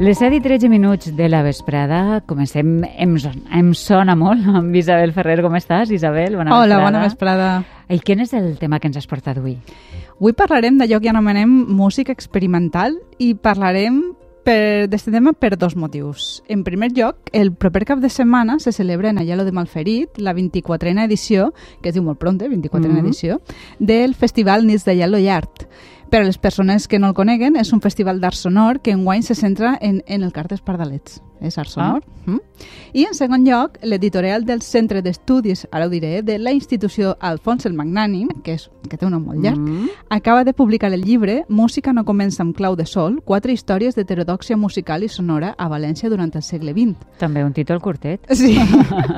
Les 7 i 13 minuts de la vesprada, comencem, em, em sona molt amb Isabel Ferrer. Com estàs, Isabel? Bona Hola, vesprada. bona vesprada. I quin és el tema que ens has portat avui? Avui parlarem d'allò que anomenem música experimental i parlarem per- d'este tema per dos motius. En primer lloc, el proper cap de setmana se celebra en Ayalo de Malferit la 24a edició, que es diu molt pronte, 24a Mhm. edició, del Festival Nits d'Ayalo i Art. Per a les persones que no el coneguen, és un festival d'art sonor que enguany se centra en, en el cart dels pardalets. És art sonor. Mm. I en segon lloc, l'editorial del Centre d'Estudis, ara ho diré, de la institució Alfons el Magnànim, que, és, que té un nom molt llarg, Mm. acaba de publicar el llibre Música no comença amb clau de sol, quatre històries d'heterodòxia musical i sonora a València durant el segle XX. També un títol curtet. Sí.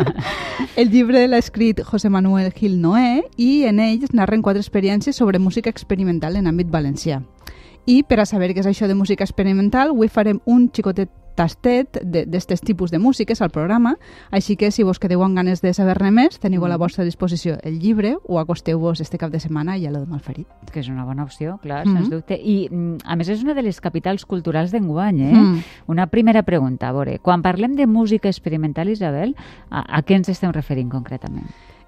el llibre l'ha escrit José Manuel Gil Noé i en ell es narren quatre experiències sobre música experimental en àmbit valencià. I per a saber què és això de música experimental, avui farem un xicotet tastet d'aquests tipus de músiques al programa, així que si vos quedeu amb ganes de saber-ne més, teniu a la vostra disposició el llibre o acosteu-vos este cap de setmana i a lo de Malferit. que és una bona opció, clar, Mhm. sens dubte. I, mm, a més, és una de les capitals culturals d'enguany, eh? Mm. Una primera pregunta, a veure, quan parlem de música experimental, Isabel, a, a què ens estem referint concretament?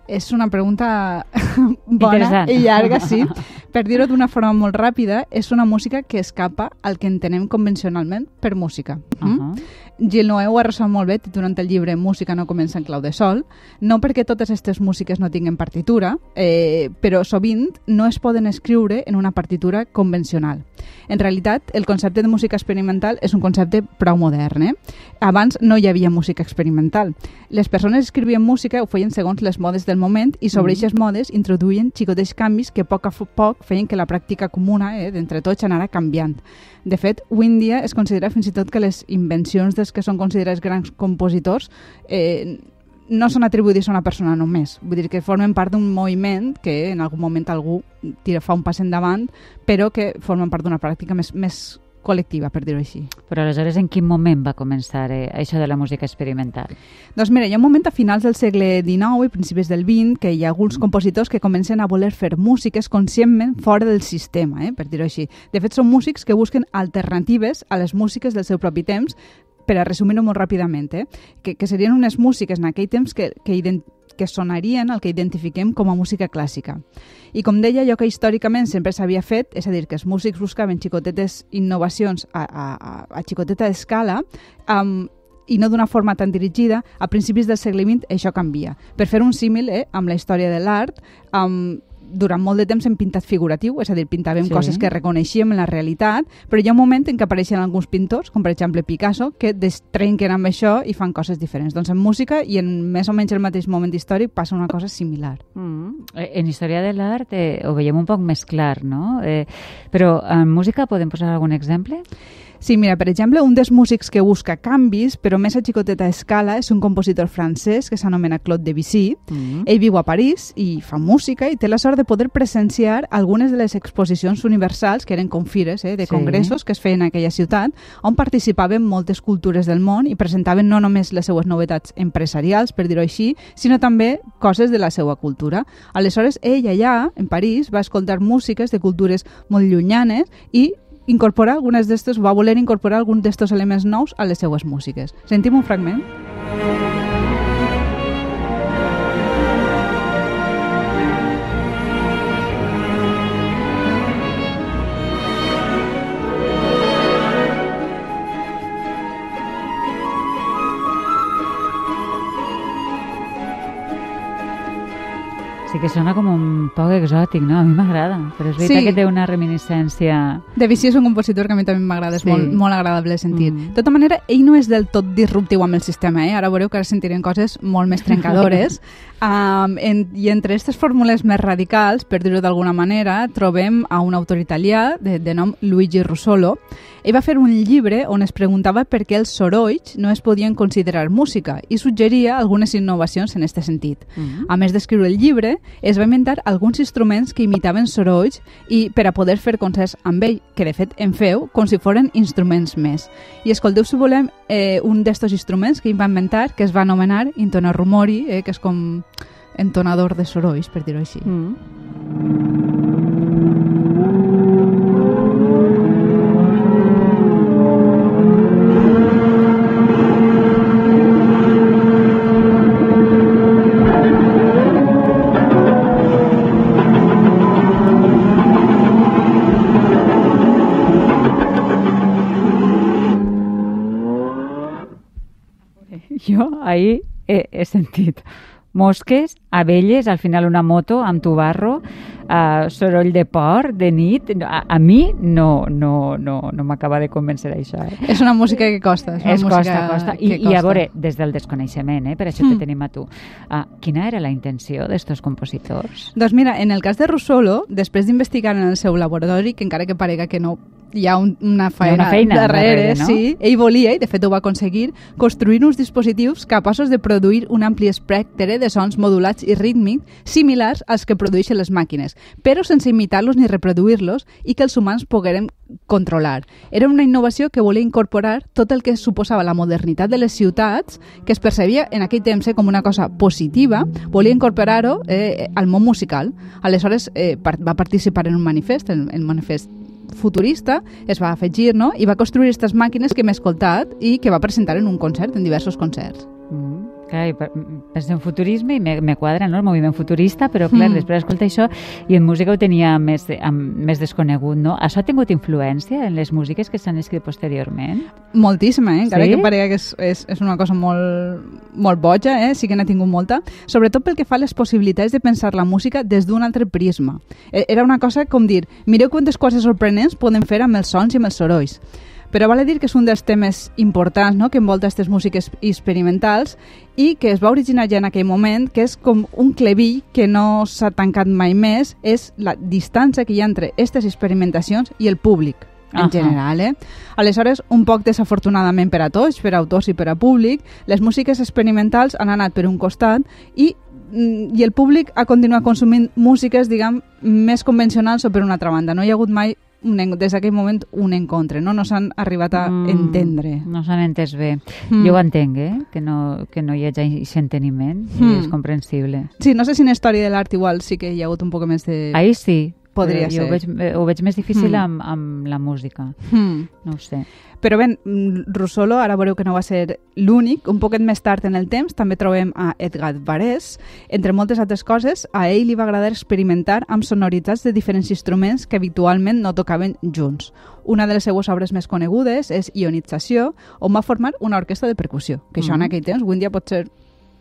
És una pregunta bona i llarga, sí. Per dir-ho d'una forma molt ràpida, és una música que escapa al que entenem convencionalment per música. Uh Mm? Gil Noé ho ha resolt molt bé titulant el llibre Música no comença en clau de sol, no perquè totes aquestes músiques no tinguin partitura, eh, però sovint no es poden escriure en una partitura convencional. En realitat, el concepte de música experimental és un concepte prou modern. Eh? Abans no hi havia música experimental. Les persones escrivien música ho feien segons les modes del moment i sobre Mm. aquestes modes introduïen xicotets canvis que a poc a poc feien que la pràctica comuna eh, d'entre tots anara canviant. De fet, avui en dia es considera fins i tot que les invencions dels que són considerats grans compositors eh, no són atribuïdes a una persona només. Vull dir que formen part d'un moviment que en algun moment algú tira, fa un pas endavant, però que formen part d'una pràctica més, més col·lectiva, per dir-ho així. Però aleshores, en quin moment va començar eh, això de la música experimental? Doncs mira, hi ha un moment a finals del segle XIX i principis del XX que hi ha alguns compositors que comencen a voler fer músiques conscientment fora del sistema, eh, per dir-ho així. De fet, són músics que busquen alternatives a les músiques del seu propi temps, per a resumir-ho molt ràpidament, eh, que, que serien unes músiques en aquell temps que, que, que sonarien el que identifiquem com a música clàssica. I com deia, allò que històricament sempre s'havia fet, és a dir, que els músics buscaven xicotetes innovacions a, a, a, a xicoteta escala, um, i no d'una forma tan dirigida, a principis del segle XX això canvia. Per fer un símil eh, amb la història de l'art, um, durant molt de temps hem pintat figuratiu, és a dir, pintàvem Sí. coses que reconeixíem en la realitat, però hi ha un moment en què apareixen alguns pintors, com per exemple Picasso, que destrenquen amb això i fan coses diferents. Doncs en música i en més o menys el mateix moment històric passa una cosa similar. Mm. Eh, En història de l'art eh, ho veiem un poc més clar, no? Eh, però en música podem posar algun exemple? Sí, mira, per exemple, un dels músics que busca canvis, però més a xicoteta escala, és un compositor francès que s'anomena Claude Debussy. Mm. Ell viu a París i fa música i té la sort de poder presenciar algunes de les exposicions universals, que eren com fires eh, de Sí. congressos que es feien en aquella ciutat, on participaven moltes cultures del món i presentaven no només les seues novetats empresarials, per dir-ho així, sinó també coses de la seva cultura. Aleshores, ell allà, en París, va escoltar músiques de cultures molt llunyanes i incorporar algunes d'estos, va voler incorporar alguns d'estos elements nous a les seues músiques. Sentim un fragment? Sí que sona com un poc exòtic, no? A mi m'agrada, però és veritat Sí. que té una reminiscència... Debussy és un compositor que a mi també m'agrada, és Sí. molt, molt agradable de sentir. Mm. De tota manera, ell no és del tot disruptiu amb el sistema, eh? Ara veureu que ara sentirem coses molt més trencadores. um, en, I entre aquestes fórmules més radicals, per dir-ho d'alguna manera, trobem a un autor italià de, de nom Luigi Russolo. Ell va fer un llibre on es preguntava per què els sorolls no es podien considerar música i suggeria algunes innovacions en aquest sentit. Mm. A més d'escriure el llibre, es va inventar alguns instruments que imitaven sorolls i per a poder fer concerts amb ell, que de fet en feu com si foren instruments més. I escolteu, si volem, eh, un d'estos instruments que ell va inventar, que es va anomenar intonar rumori, eh, que és com entonador de sorois, per dir-ho així. Mm. jo ahir he, he sentit mosques, abelles, al final una moto amb tu barro, uh, soroll de port, de nit... A, a mi no, no, no, no m'acaba de convèncer això. Eh? És una música que costa. És, una És música costa, costa. I, que I a veure, des del desconeixement, eh? per això Mm. te tenim a tu. Uh, quina era la intenció d'estos compositors? Doncs mira, en el cas de Russolo, després d'investigar en el seu laboratori, que encara que parega que no hi ha un, una feina, una feina darrere, darrere, no? sí, ell volia, i de fet ho va aconseguir, construir uns dispositius capaços de produir un ampli espectre de sons modulats i rítmics similars als que produeixen les màquines, però sense imitar-los ni reproduir-los i que els humans poguérem controlar. Era una innovació que volia incorporar tot el que suposava la modernitat de les ciutats, que es percebia en aquell temps eh, com una cosa positiva, volia incorporar-ho eh, al món musical. Aleshores eh, va participar en un manifest, el, el manifest futurista, es va afegir no? i va construir aquestes màquines que hem escoltat i que va presentar en un concert, en diversos concerts. Mm, clar, penso en futurisme i me, me quadra no? el moviment futurista, però clar, Mm. després d'escoltar això i en música ho tenia més, de- amb, més desconegut, no? Això ha tingut influència en les músiques que s'han escrit posteriorment? Moltíssima, eh? encara Sí? que parega que és, és, és una cosa molt, molt boja, eh? sí que n'ha tingut molta, sobretot pel que fa a les possibilitats de pensar la música des d'un altre prisma. Eh, Era una cosa com dir, mireu quantes coses sorprenents poden fer amb els sons i amb els sorolls. Però vale dir que és un dels temes importants no? que envolta aquestes músiques experimentals i que es va originar ja en aquell moment, que és com un clevill que no s'ha tancat mai més, és la distància que hi ha entre aquestes experimentacions i el públic en Ahà. general, eh? Aleshores, un poc desafortunadament per a tots, per a autors i per a públic, les músiques experimentals han anat per un costat i mm, i el públic ha continuat consumint músiques, diguem, més convencionals o per una altra banda. No hi ha hagut mai un, des d'aquell moment un encontre, no? No s'han arribat a Mm, entendre. No s'han entès bé. Mm. Jo ho entenc, eh? Que no, que no hi hagi aquest enteniment. Mm. És comprensible. Sí, no sé si en història de l'art igual sí que hi ha hagut un poc més de... Ahir sí. Podria però jo ser. Ho veig, eh, ho veig més difícil Mm. amb, amb la música. Hmm. No ho sé. Però bé, mm, Russolo, ara veureu que no va ser l'únic. Un poquet més tard en el temps també trobem a Edgar Varese. Entre moltes altres coses, a ell li va agradar experimentar amb sonoritats de diferents instruments que habitualment no tocaven junts. Una de les seues obres més conegudes és Ionització, on va formar una orquestra de percussió, que això en Mhm. aquell temps, avui dia pot ser mm,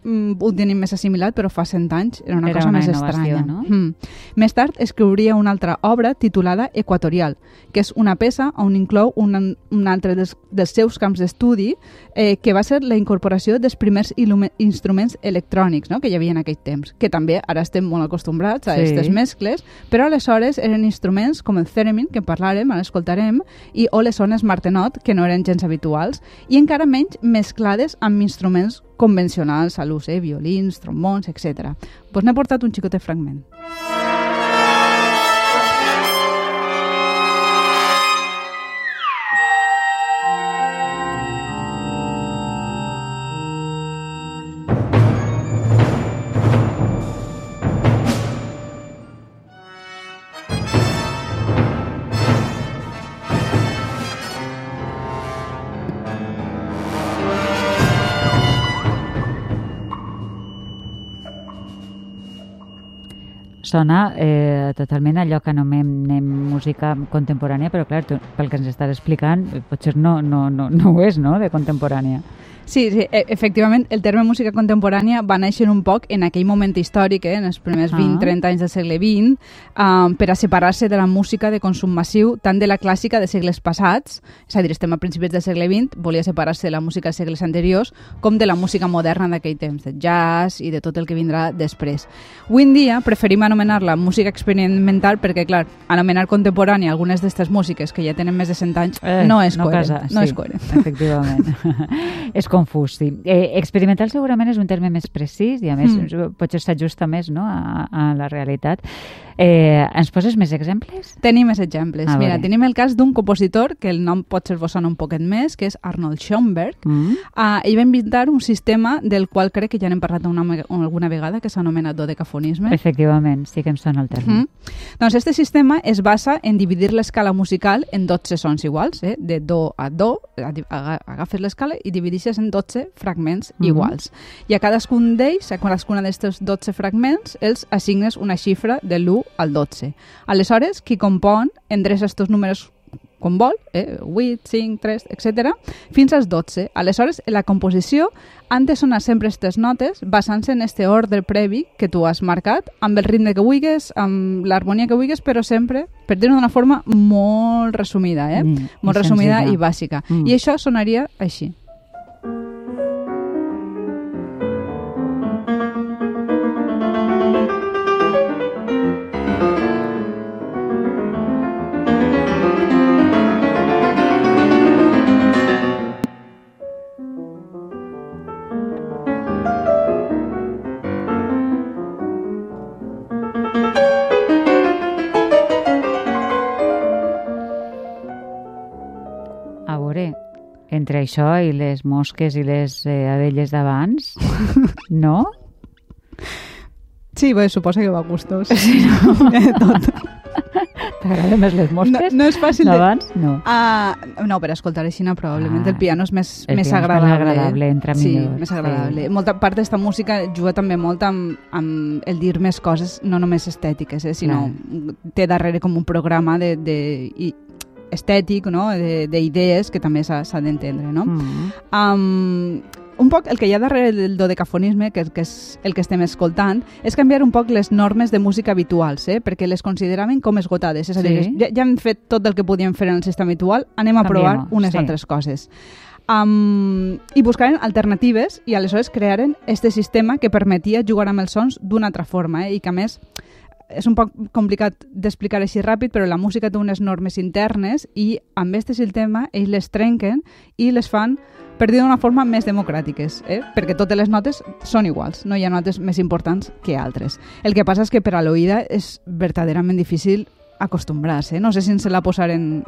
ho tenim més assimilat, però fa 100 anys era una Era cosa una més estranya. no? Mm. Més tard escriuria una altra obra titulada Equatorial, que és una peça on inclou un, un altre dels, dels seus camps d'estudi, eh, que va ser la incorporació dels primers instruments electrònics no? que hi havia en aquell temps, que també ara estem molt acostumbrats a Sí. aquestes mescles, però aleshores eren instruments com el theremin, que en parlarem, ara escoltarem, i o les ones martenot, que no eren gens habituals, i encara menys mesclades amb instruments convencionals a l'ús, eh? violins, trombons, etc. Pues n'he portat un xicotet fragment. Sona eh, totalment allò que anomenem música contemporània, però clar, tu, pel que ens estàs explicant, potser no, no, no, no ho és, no?, de contemporània. Sí, sí, e- efectivament, el terme música contemporània va néixer un poc en aquell moment històric, eh, en els primers Ah. 20-30 anys del segle XX, um, per a separar-se de la música de consum massiu, tant de la clàssica de segles passats, és a dir, estem a principis del segle XX, volia separar-se de la música dels segles anteriors, com de la música moderna d'aquell temps, de jazz i de tot el que vindrà després. Avui en dia preferim anomenar-la música experimental perquè, clar, anomenar contemporània algunes d'aquestes músiques que ja tenen més de 100 anys Eh, no és no coherent. casa, no sí, és coherent. Efectivament. és confús, sí. Eh, experimental segurament és un terme més precís i a més Mm. potser s'ajusta més no, a, a la realitat. Eh, ens poses més exemples? Tenim més exemples. A Mira, veure. tenim el cas d'un compositor, que el nom pot ser vos sona un poquet més, que és Arnold Schoenberg. Mm? Uh, ell va inventar un sistema del qual crec que ja n'hem parlat una, alguna vegada, que s'anomena dodecafonisme. Efectivament, sí que em sona el terme. Mm. Doncs este sistema es basa en dividir l'escala musical en 12 sons iguals, eh? de do a do, agafes l'escala i dividixes en 12 fragments Mhm. iguals. I a cadascun d'ells, a cadascuna d'aquests 12 fragments, els assignes una xifra de l'1 al 12. Aleshores, qui compon endreça estos números com vol, eh, 8, 5, 3, etc, fins als 12. Aleshores, la composició han de sonar sempre aquestes notes basant-se en este ordre previ que tu has marcat, amb el ritme que vulguis, amb l'harmonia que vulguis, però sempre, per dir-ho d'una forma molt resumida, eh? Mm, molt resumida senzilla. i bàsica. Mm. I això sonaria així. Entre això i les mosques i les eh, abelles d'abans, no? Sí, bé, suposa que va a gustos. Sí, no? Tot. T'agraden més les No, mosques? no és fàcil de... d'abans? No. Ah, no, per escoltar així, no, probablement Ah, el piano és més, el més és més agradable. agradable, entra sí, millor, més sí. agradable. Molta part d'esta música juga també molt amb, amb el dir més coses, no només estètiques, eh, sinó té darrere com un programa de, de, i, estètic, no? de- d'idees que també s'ha d'entendre. No? Mm. Um, un poc el que hi ha darrere del dodecafonisme, que, que és el que estem escoltant, és canviar un poc les normes de música habituals, eh? perquè les consideraven com esgotades. És a dir, Sí. ja, ja han fet tot el que podien fer en el sistema habitual, anem a provar Canviem-ho, unes sí. altres coses. Um, I buscaren alternatives i aleshores crearen este sistema que permetia jugar amb els sons d'una altra forma eh? i que a més és un poc complicat d'explicar així ràpid, però la música té unes normes internes i amb este sistema ells les trenquen i les fan per dir d'una forma més democràtiques, eh? perquè totes les notes són iguals, no hi ha notes més importants que altres. El que passa és que per a l'oïda és verdaderament difícil acostumbrar-se. No sé si se la posaren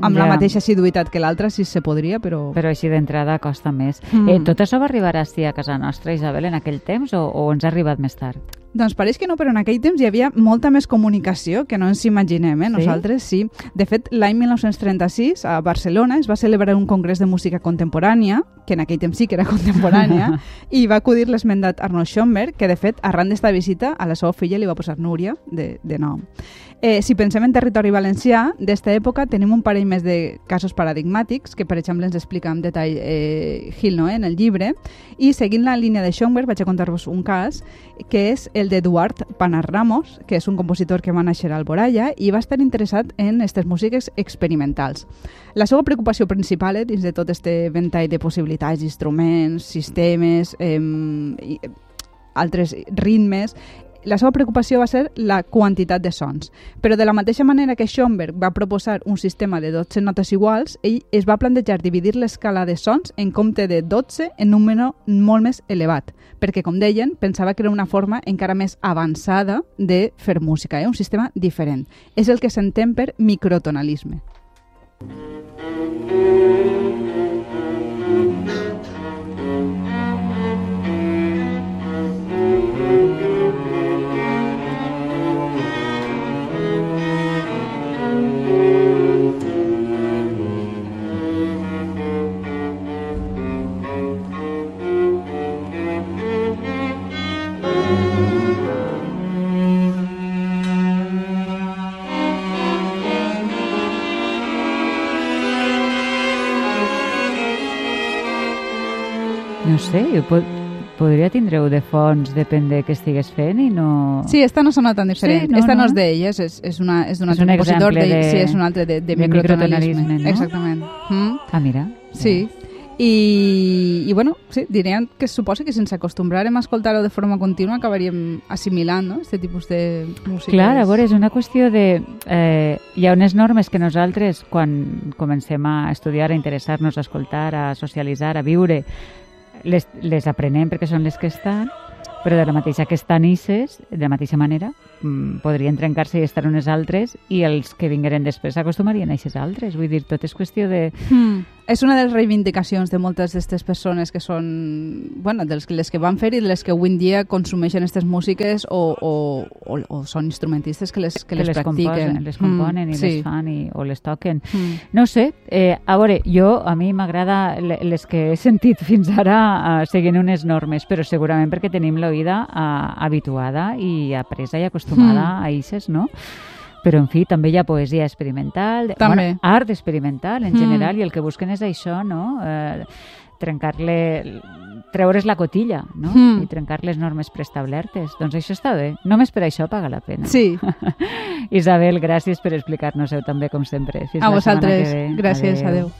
amb la Ja. mateixa assiduïtat que l'altra, si se podria, però... Però així d'entrada costa més. Mm. Eh, tot això va arribar així a casa nostra, Isabel, en aquell temps, o, o ens ha arribat més tard? Doncs pareix que no, però en aquell temps hi havia molta més comunicació que no ens imaginem, eh? Sí? Nosaltres sí. De fet, l'any 1936 a Barcelona es va celebrar un congrés de música contemporània, que en aquell temps sí que era contemporània, i va acudir l'esmentat Arnold Schoenberg, que de fet, arran d'esta visita, a la seva filla li va posar Núria de, de nom. Eh, si pensem en territori valencià, d'esta època tenim un parell més de casos paradigmàtics, que per exemple ens explica amb detall eh, Gil Noé en el llibre, i seguint la línia de Schoenberg vaig a contar-vos un cas, que és el d'Eduard Panar Ramos, que és un compositor que va néixer a Alboraya i va estar interessat en aquestes músiques experimentals. La seva preocupació principal eh, dins de tot este ventall de possibilitats, instruments, sistemes, eh, i, altres ritmes, la seva preocupació va ser la quantitat de sons. Però de la mateixa manera que Schoenberg va proposar un sistema de 12 notes iguals, ell es va plantejar dividir l'escala de sons en compte de 12 en un número molt més elevat, perquè, com deien, pensava que era una forma encara més avançada de fer música, eh? un sistema diferent. És el que s'entén per microtonalisme. No sé, jo pod podria tindre-ho de fons, depèn de què estigues fent i no... Sí, esta no sona tan diferent. Sí, no, esta no, no. és d'elles, és, és, una, és d'un altre un compositor. De, de- sí, és un altre de, de, de microtonalisme. microtonalisme, no? Exactament. Mm? Ah, mira. Sí. I, I, bueno, sí, diríem que suposa que si ens acostumbrarem a escoltar-ho de forma contínua acabaríem assimilant, no?, este tipus de música. Clar, a veure, és una qüestió de... Eh, hi ha unes normes que nosaltres, quan comencem a estudiar, a interessar-nos, a escoltar, a socialitzar, a viure, les, les aprenem perquè són les que estan, però de la mateixa que estan isses, de la mateixa manera, podrien trencar-se i estar unes altres i els que vingueren després s'acostumarien a aquestes altres. Vull dir, tot és qüestió de... Mm. És una de les reivindicacions de moltes d'aquestes persones que són, bueno, de les, que- les que van fer i les que avui en dia consumeixen aquestes músiques o, o, o, o són instrumentistes que les, que les, practiquen. composen, les componen Mm, i sí. les fan i, o les toquen. Mm. No sé, eh, a veure, jo, a mi m'agrada le- les que he sentit fins ara eh, seguint unes normes, però segurament perquè tenim l'oïda eh, habituada i apresa i acostumada Mm. a ixes, no? Però, en fi, també hi ha poesia experimental, També. Bueno, art experimental en Mm. general, i el que busquen és això, no? Eh, trencar-le treure's la cotilla, no? Mm. I trencar les normes preestablertes. Doncs això està bé. Només per això paga la pena. Sí, Isabel, gràcies per explicar-nos-ho també, com sempre. Fins a vosaltres. Gràcies, Adéu. adeu.